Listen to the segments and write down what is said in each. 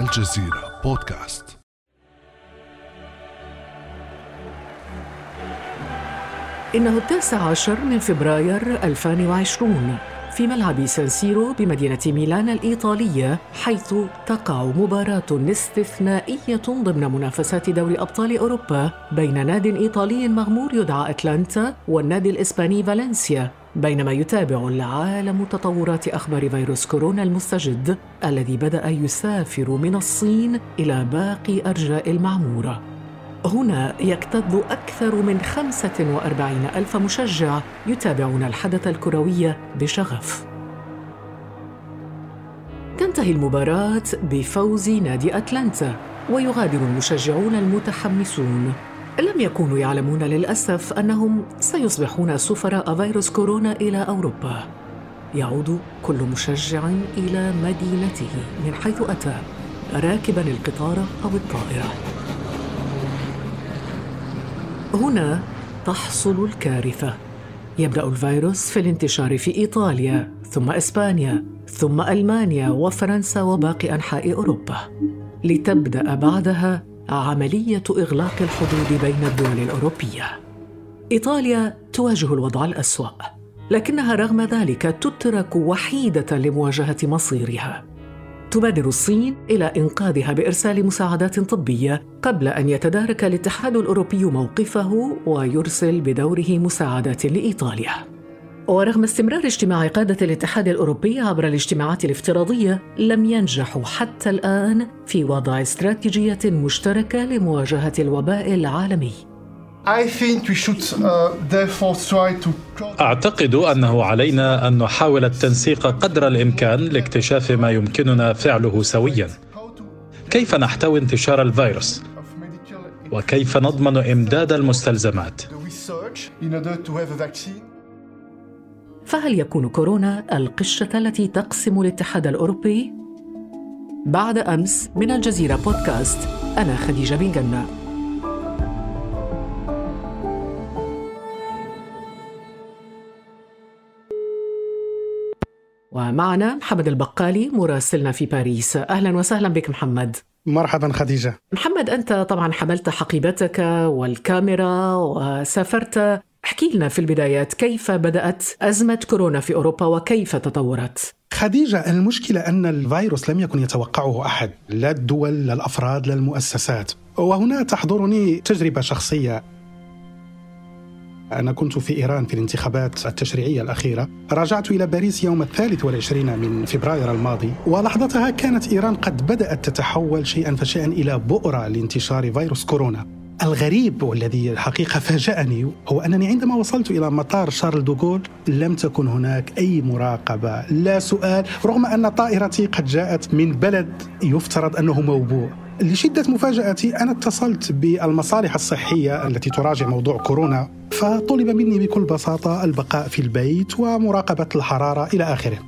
الجزيرة بودكاست. إنه التاسع عشر من فبراير 2020 في ملعب سانسيرو بمدينة ميلان الإيطالية حيث تقع مباراة استثنائية ضمن منافسات دوري أبطال أوروبا بين ناد إيطالي مغمور يدعى أتلانتا والنادي الإسباني فالنسيا. بينما يتابع العالم تطورات أخبار فيروس كورونا المستجد الذي بدأ يسافر من الصين إلى باقي أرجاء المعمورة. هنا يكتظ أكثر من 45 ألف مشجع يتابعون الحدث الكروي بشغف. تنتهي المباراة بفوز نادي أتلانتا ويغادر المشجعون المتحمسون. لم يكونوا يعلمون للأسف أنهم سيصبحون سفراء فيروس كورونا إلى أوروبا. يعود كل مشجع إلى مدينته من حيث أتى راكبا القطار أو الطائرة. هنا تحصل الكارثة. يبدأ الفيروس في الانتشار في إيطاليا ثم إسبانيا ثم ألمانيا وفرنسا وباقي أنحاء أوروبا. لتبدأ بعدها عملية إغلاق الحدود بين الدول الأوروبية. إيطاليا تواجه الوضع الأسوأ لكنها رغم ذلك تترك وحيدة لمواجهة مصيرها. تبادر الصين إلى إنقاذها بإرسال مساعدات طبية قبل أن يتدارك الاتحاد الأوروبي موقفه ويرسل بدوره مساعدات لإيطاليا. ورغم استمرار اجتماع قادة الاتحاد الأوروبي عبر الاجتماعات الافتراضية لم ينجحوا حتى الآن في وضع استراتيجية مشتركة لمواجهة الوباء العالمي. Uh, أعتقد أنه علينا أن نحاول التنسيق قدر الإمكان لاكتشاف ما يمكننا فعله سويا. كيف نحتوي انتشار الفيروس؟ وكيف نضمن إمداد المستلزمات؟ فهل يكون كورونا القشة التي تقسم الاتحاد الأوروبي؟ بعد أمس من الجزيرة بودكاست أنا خديجة بن جنة. ومعنا محمد البقالي مراسلنا في باريس. أهلا وسهلا بك محمد. مرحبا خديجة. محمد أنت طبعا حملت حقيبتك والكاميرا وسافرت احكي لنا في البدايات كيف بدأت أزمة كورونا في أوروبا وكيف تطورت؟ خديجة المشكلة أن الفيروس لم يكن يتوقعه أحد لا الدول لا الأفراد لا المؤسسات. وهنا تحضرني تجربة شخصية. أنا كنت في إيران في الانتخابات التشريعية الأخيرة. رجعت إلى باريس يوم الثالث والعشرين من فبراير الماضي. ولحظتها كانت إيران قد بدأت تتحول شيئا فشيئا إلى بؤرة لانتشار فيروس كورونا. الغريب والذي الحقيقة فاجأني هو أنني عندما وصلت إلى مطار شارل دوغول لم تكن هناك أي مراقبة لا سؤال رغم أن طائرتي قد جاءت من بلد يفترض أنه موبوء. لشدة مفاجأتي أنا اتصلت بالمصالح الصحية التي تراجع موضوع كورونا فطلب مني بكل بساطة البقاء في البيت ومراقبة الحرارة إلى آخره.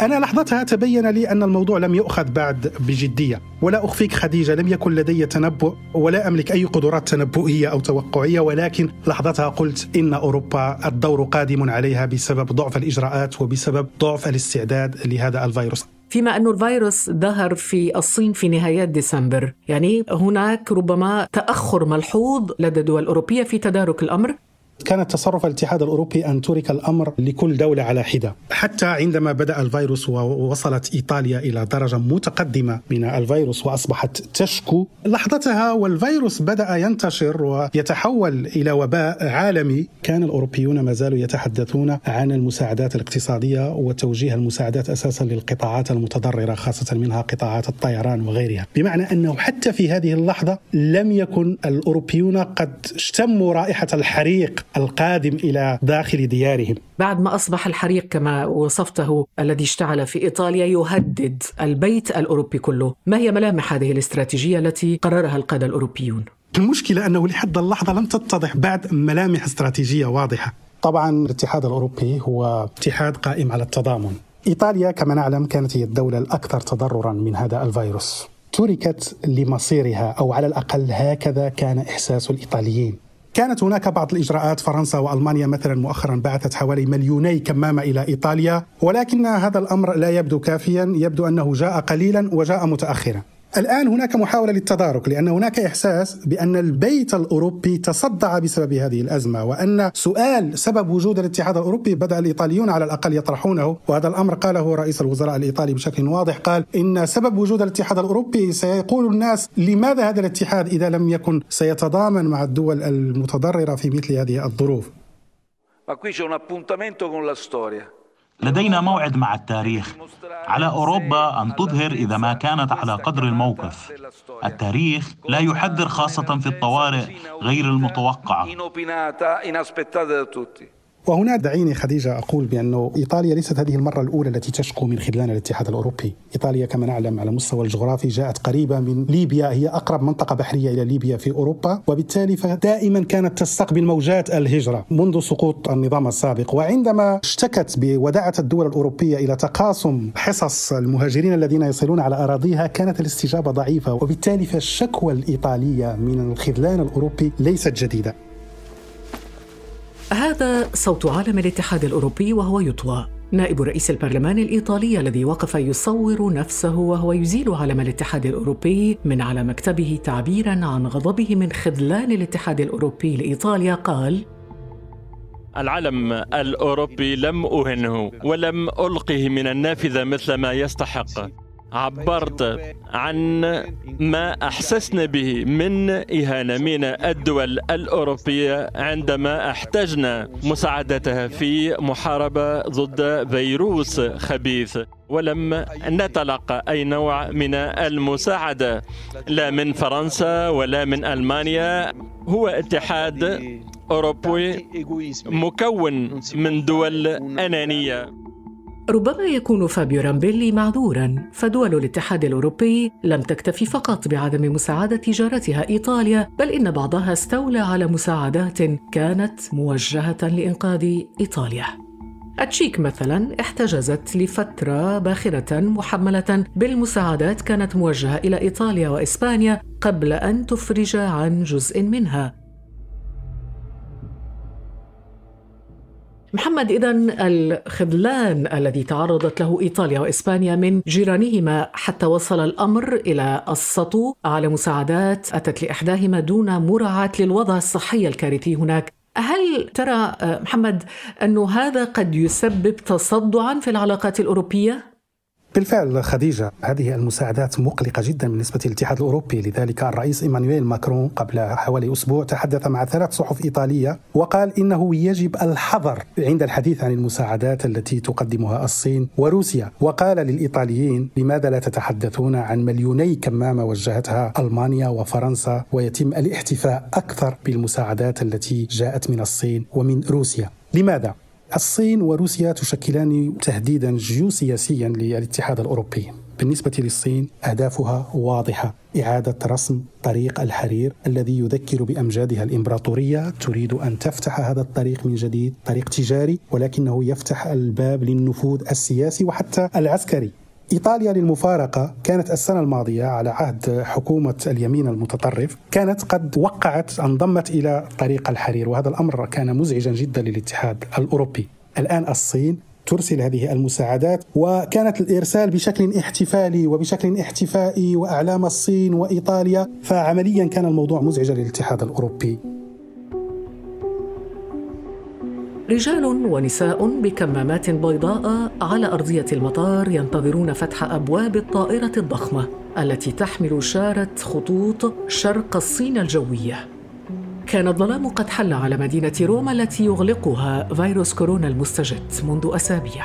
أنا لحظتها تبين لي أن الموضوع لم يؤخذ بعد بجدية. ولا أخفيك خديجة لم يكن لدي تنبؤ ولا أملك أي قدرات تنبؤية أو توقعية ولكن لحظتها قلت إن أوروبا الدور قادم عليها بسبب ضعف الإجراءات وبسبب ضعف الاستعداد لهذا الفيروس. فيما أن الفيروس ظهر في الصين في نهايات ديسمبر يعني هناك ربما تأخر ملحوظ لدى الدول الأوروبية في تدارك الأمر. كان تصرف الاتحاد الأوروبي أن ترك الأمر لكل دولة على حدة، حتى عندما بدأ الفيروس ووصلت إيطاليا إلى درجة متقدمة من الفيروس وأصبحت تشكو، لحظتها والفيروس بدأ ينتشر ويتحول إلى وباء عالمي، كان الأوروبيون ما زالوا يتحدثون عن المساعدات الاقتصادية وتوجيه المساعدات أساسا للقطاعات المتضررة خاصة منها قطاعات الطيران وغيرها، بمعنى أنه حتى في هذه اللحظة لم يكن الأوروبيون قد اشتموا رائحة الحريق القادم إلى داخل ديارهم. بعد ما أصبح الحريق كما وصفته الذي اشتعل في إيطاليا يهدد البيت الأوروبي كله، ما هي ملامح هذه الاستراتيجية التي قررها القادة الأوروبيون؟ المشكلة أنه لحد اللحظة لم تتضح بعد ملامح استراتيجية واضحة. طبعا الاتحاد الأوروبي هو اتحاد قائم على التضامن. إيطاليا كما نعلم كانت هي الدولة الأكثر تضررا من هذا الفيروس. تركت لمصيرها أو على الأقل هكذا كان إحساس الإيطاليين. كانت هناك بعض الإجراءات فرنسا وألمانيا مثلا مؤخرا بعثت حوالي مليوني كمامة إلى إيطاليا ولكن هذا الأمر لا يبدو كافيا يبدو أنه جاء قليلا وجاء متأخرا. الآن هناك محاولة للتدارك لأن هناك إحساس بأن البيت الأوروبي تصدع بسبب هذه الأزمة وأن سؤال سبب وجود الاتحاد الأوروبي بدأ الإيطاليون على الأقل يطرحونه وهذا الأمر قاله رئيس الوزراء الإيطالي بشكل واضح قال إن سبب وجود الاتحاد الأوروبي سيقول الناس لماذا هذا الاتحاد إذا لم يكن سيتضامن مع الدول المتضررة في مثل هذه الظروف Ma qui c'è un appuntamento con la storia. لدينا موعد مع التاريخ على أوروبا أن تظهر إذا ما كانت على قدر الموقف. التاريخ لا يحذر خاصة في الطوارئ غير المتوقعة. وهنا دعيني خديجة أقول بأن إيطاليا ليست هذه المرة الأولى التي تشكو من خذلان الاتحاد الأوروبي. إيطاليا كما نعلم على المستوى الجغرافي جاءت قريبة من ليبيا هي أقرب منطقة بحرية إلى ليبيا في أوروبا وبالتالي فدائما كانت تستقبل موجات الهجرة منذ سقوط النظام السابق. وعندما اشتكت بوداعة الدول الأوروبية إلى تقاسم حصص المهاجرين الذين يصلون على أراضيها كانت الاستجابة ضعيفة وبالتالي فالشكوى الإيطالية من الخذلان الأوروبي ليست جديدة. هذا صوت عالم الاتحاد الأوروبي وهو يطوى. نائب رئيس البرلمان الإيطالي الذي وقف يصور نفسه وهو يزيل علم الاتحاد الأوروبي من على مكتبه تعبيرا عن غضبه من خذلان الاتحاد الأوروبي لإيطاليا قال العلم الأوروبي لم أهنه ولم ألقه من النافذة مثل ما يستحق. عبرت عن ما أحسسنا به من إهانة من الدول الأوروبية عندما احتجنا مساعدتها في محاربة ضد فيروس خبيث. ولم نتلقى أي نوع من المساعدة لا من فرنسا ولا من ألمانيا. هو اتحاد أوروبي مكون من دول أنانية. ربما يكون فابيو رامبيلي معذورا فدول الاتحاد الأوروبي لم تكتفي فقط بعدم مساعدة جارتها إيطاليا بل إن بعضها استولى على مساعدات كانت موجهة لإنقاذ إيطاليا. التشيك مثلا احتجزت لفترة باخرة محملة بالمساعدات كانت موجهة إلى إيطاليا وإسبانيا قبل أن تفرج عن جزء منها. محمد إذا الخذلان الذي تعرضت له إيطاليا وإسبانيا من جيرانهما حتى وصل الأمر إلى السطو على مساعدات أتت لإحداهما دون مراعاة للوضع الصحي الكارثي هناك هل ترى محمد أن هذا قد يسبب تصدعا في العلاقات الأوروبية؟ بالفعل خديجة هذه المساعدات مقلقة جدا بالنسبة للاتحاد الأوروبي. لذلك الرئيس إيمانويل ماكرون قبل حوالي أسبوع تحدث مع ثلاث صحف إيطالية وقال إنه يجب الحذر عند الحديث عن المساعدات التي تقدمها الصين وروسيا. وقال للإيطاليين لماذا لا تتحدثون عن مليوني كمامة وجهتها ألمانيا وفرنسا؟ ويتم الاحتفاء أكثر بالمساعدات التي جاءت من الصين ومن روسيا. لماذا؟ الصين وروسيا تشكلان تهديدا جيوسياسيا للاتحاد الأوروبي. بالنسبة للصين أهدافها واضحة إعادة رسم طريق الحرير الذي يذكر بأمجادها الإمبراطورية تريد أن تفتح هذا الطريق من جديد، طريق تجاري ولكنه يفتح الباب للنفوذ السياسي وحتى العسكري. إيطاليا للمفارقة كانت السنة الماضية على عهد حكومة اليمين المتطرف كانت قد وقعت انضمت إلى طريق الحرير وهذا الأمر كان مزعجا جدا للاتحاد الأوروبي. الآن الصين ترسل هذه المساعدات وكانت الإرسال بشكل احتفالي وبشكل احتفائي وأعلام الصين وإيطاليا فعمليا كان الموضوع مزعجا للاتحاد الأوروبي. رجال ونساء بكمامات بيضاء على أرضية المطار ينتظرون فتح أبواب الطائرة الضخمة التي تحمل شارة خطوط شرق الصين الجوية. كان الظلام قد حل على مدينة روما التي يغلقها فيروس كورونا المستجد منذ أسابيع.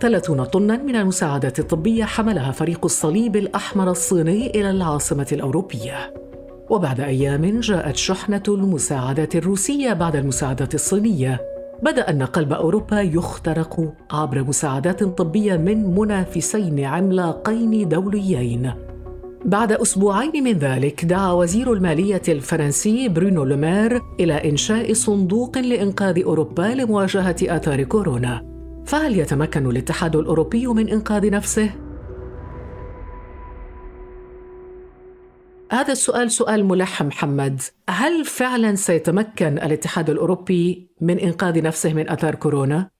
30 طنا من المساعدات الطبية حملها فريق الصليب الأحمر الصيني إلى العاصمة الأوروبية. وبعد أيام جاءت شحنة المساعدات الروسية بعد المساعدات الصينية بدأ أن قلب أوروبا يخترق عبر مساعدات طبية من منافسين عملاقين دوليين. بعد أسبوعين من ذلك دعا وزير المالية الفرنسي برونو لومير إلى إنشاء صندوق لإنقاذ أوروبا لمواجهة آثار كورونا. فهل يتمكن الاتحاد الأوروبي من إنقاذ نفسه؟ هذا السؤال سؤال ملح محمد. هل فعلا سيتمكن الاتحاد الأوروبي من إنقاذ نفسه من أثار كورونا؟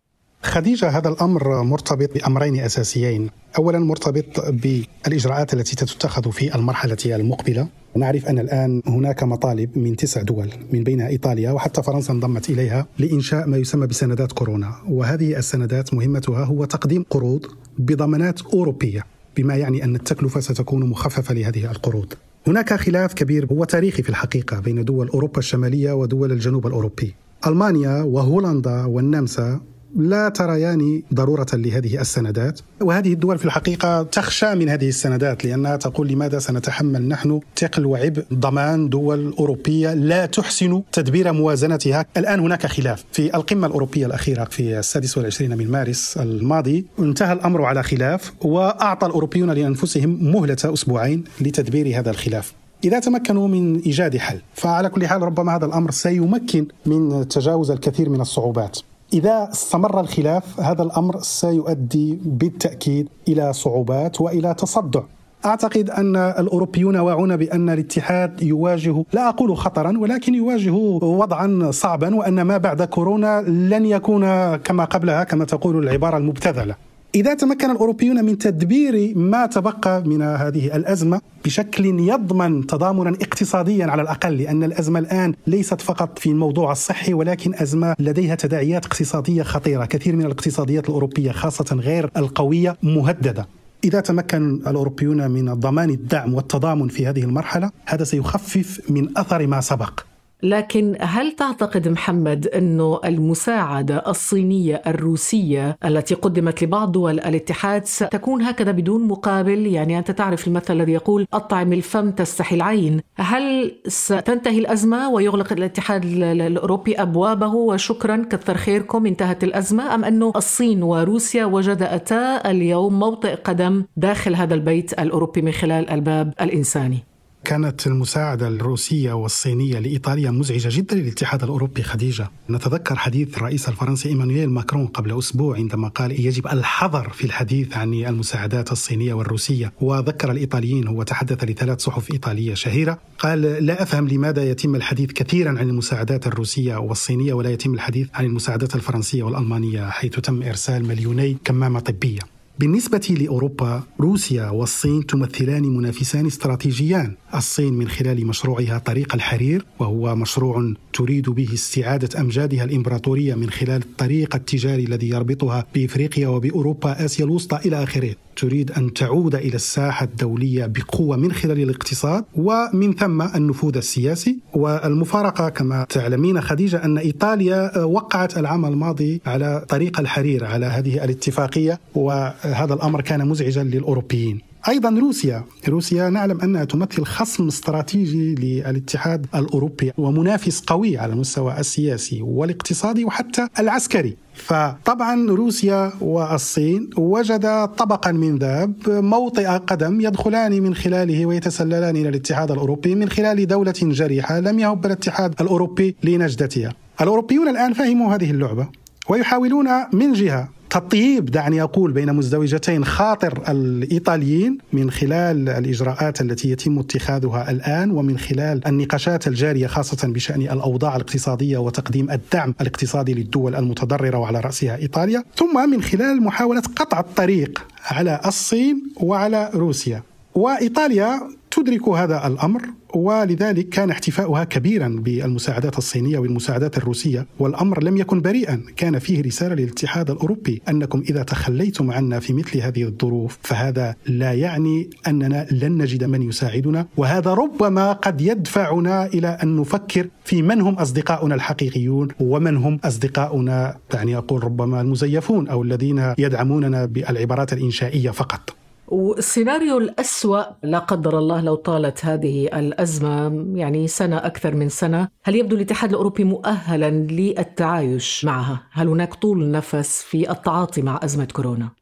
خديجة هذا الأمر مرتبط بأمرين أساسيين. أولا مرتبط بالإجراءات التي تتخذ في المرحلة المقبلة. نعرف أن الآن هناك مطالب من تسع دول من بينها إيطاليا وحتى فرنسا انضمت إليها لإنشاء ما يسمى بسندات كورونا. وهذه السندات مهمتها هو تقديم قروض بضمانات أوروبية بما يعني أن التكلفة ستكون مخففة لهذه القروض. هناك خلاف كبير هو تاريخي في الحقيقة بين دول أوروبا الشمالية ودول الجنوب الأوروبي. ألمانيا وهولندا والنمسا لا تريان ضرورة لهذه السندات. وهذه الدول في الحقيقة تخشى من هذه السندات لأنها تقول لماذا سنتحمل نحن ثقل وعبء ضمان دول أوروبية لا تحسن تدبير موازنتها. الآن هناك خلاف. في القمة الأوروبية الأخيرة في السادس والعشرين من مارس الماضي انتهى الأمر على خلاف وأعطى الأوروبيون لأنفسهم مهلة أسبوعين لتدبير هذا الخلاف. إذا تمكنوا من إيجاد حل فعلى كل حال ربما هذا الأمر سيمكن من تجاوز الكثير من الصعوبات. إذا استمر الخلاف هذا الأمر سيؤدي بالتأكيد إلى صعوبات وإلى تصدع. أعتقد أن الأوروبيون واعون بأن الاتحاد يواجه لا أقول خطرا ولكن يواجه وضعا صعبا وأن ما بعد كورونا لن يكون كما قبلها كما تقول العبارة المبتذلة. إذا تمكن الأوروبيون من تدبير ما تبقى من هذه الأزمة بشكل يضمن تضامنا اقتصاديا على الأقل لأن الأزمة الآن ليست فقط في الموضوع الصحي ولكن أزمة لديها تداعيات اقتصادية خطيرة. كثير من الاقتصاديات الأوروبية خاصة غير القوية مهددة. إذا تمكن الأوروبيون من ضمان الدعم والتضامن في هذه المرحلة هذا سيخفف من أثر ما سبق. لكن هل تعتقد محمد أنه المساعدة الصينية الروسية التي قدمت لبعض دول الاتحاد ستكون هكذا بدون مقابل؟ يعني أنت تعرف المثل الذي يقول أطعم الفم تستحي العين هل ستنتهي الأزمة ويغلق الاتحاد الأوروبي أبوابه؟ وشكرا كثر خيركم انتهت الأزمة. أم أنه الصين وروسيا وجدتا اليوم موطئ قدم داخل هذا البيت الأوروبي من خلال الباب الإنساني؟ كانت المساعدة الروسية والصينية لإيطاليا مزعجة جدا للاتحاد الأوروبي خديجة. نتذكر حديث الرئيس الفرنسي إيمانويل ماكرون قبل أسبوع عندما قال يجب الحذر في الحديث عن المساعدات الصينية والروسية وذكر الإيطاليين هو تحدث لثلاث صحف إيطالية شهيرة قال لا أفهم لماذا يتم الحديث كثيرا عن المساعدات الروسية والصينية ولا يتم الحديث عن المساعدات الفرنسية والألمانية حيث تم إرسال مليوني كمامة طبية بالنسبة لأوروبا روسيا والصين تمثلان منافسان استراتيجيان. الصين من خلال مشروعها طريق الحرير وهو مشروع تريد به استعادة أمجادها الإمبراطورية من خلال الطريق التجاري الذي يربطها بإفريقيا وبأوروبا آسيا الوسطى إلى آخره. تريد أن تعود إلى الساحة الدولية بقوة من خلال الاقتصاد ومن ثم النفوذ السياسي والمفارقة كما تعلمين خديجة أن إيطاليا وقعت العام الماضي على طريق الحرير على هذه الاتفاقية وهذا الأمر كان مزعجا للأوروبيين. أيضا روسيا، روسيا نعلم أنها تمثل خصم استراتيجي للاتحاد الأوروبي ومنافس قوي على المستوى السياسي والاقتصادي وحتى العسكري. فطبعا روسيا والصين وجدا طبقا من ذهب موطئ قدم يدخلان من خلاله ويتسللان إلى الاتحاد الأوروبي من خلال دولة جريحة لم يهب الاتحاد الأوروبي لنجدتها. الأوروبيون الآن فهموا هذه اللعبة ويحاولون من جهة تطيب دعني أقول بين مزدوجتين خاطر الإيطاليين من خلال الإجراءات التي يتم اتخاذها الآن ومن خلال النقاشات الجارية خاصة بشأن الأوضاع الاقتصادية وتقديم الدعم الاقتصادي للدول المتضررة وعلى رأسها إيطاليا، ثم من خلال محاولة قطع الطريق على الصين وعلى روسيا. وإيطاليا تدرك هذا الأمر ولذلك كان احتفاؤها كبيرا بالمساعدات الصينية والمساعدات الروسية والأمر لم يكن بريئا. كان فيه رسالة للاتحاد الأوروبي أنكم إذا تخليتم عنا في مثل هذه الظروف فهذا لا يعني أننا لن نجد من يساعدنا وهذا ربما قد يدفعنا إلى أن نفكر في من هم أصدقاؤنا الحقيقيون ومن هم أصدقاؤنا يعني أقول ربما المزيفون أو الذين يدعموننا بالعبارات الإنشائية فقط. والسيناريو الأسوأ لا قدر الله لو طالت هذه الأزمة يعني سنة أكثر من سنة هل يبدو الاتحاد الأوروبي مؤهلا للتعايش معها؟ هل هناك طول نفس في التعاطي مع أزمة كورونا؟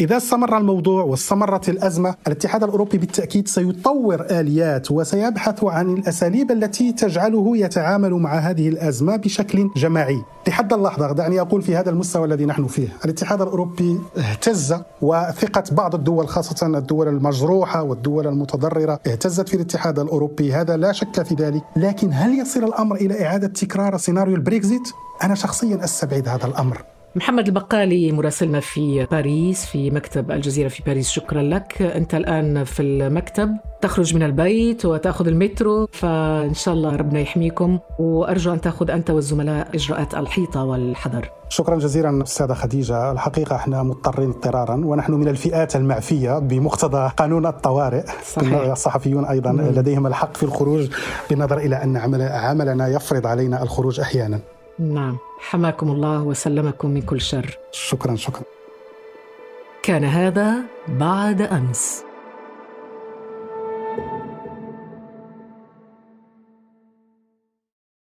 إذا استمر الموضوع واستمرت الأزمة الاتحاد الأوروبي بالتأكيد سيطور آليات وسيبحث عن الأساليب التي تجعله يتعامل مع هذه الأزمة بشكل جماعي. لحد اللحظة دعني أقول في هذا المستوى الذي نحن فيه الاتحاد الأوروبي اهتز وثقة بعض الدول خاصة الدول المجروحة والدول المتضررة اهتزت في الاتحاد الأوروبي هذا لا شك في ذلك. لكن هل يصل الأمر إلى إعادة تكرار سيناريو البريكزيت؟ أنا شخصيا أستبعد هذا الأمر. محمد البقالي مراسلنا في باريس في مكتب الجزيرة في باريس. شكرا لك. أنت الآن في المكتب. تخرج من البيت وتأخذ المترو فإن شاء الله ربنا يحميكم. وأرجو أن تأخذ أنت والزملاء إجراءات الحيطة والحذر. شكرا جزيلا أستاذة خديجة، الحقيقة إحنا مضطرين اضطرارا ونحن من الفئات المعفية بمقتضى قانون الطوارئ. صحيح. الصحفيون أيضا مم. لديهم الحق في الخروج بالنظر إلى أن عمل عملنا يفرض علينا الخروج أحيانا. نعم، حماكم الله وسلمكم من كل شر. شكرا شكرا. كان هذا بعد أمس.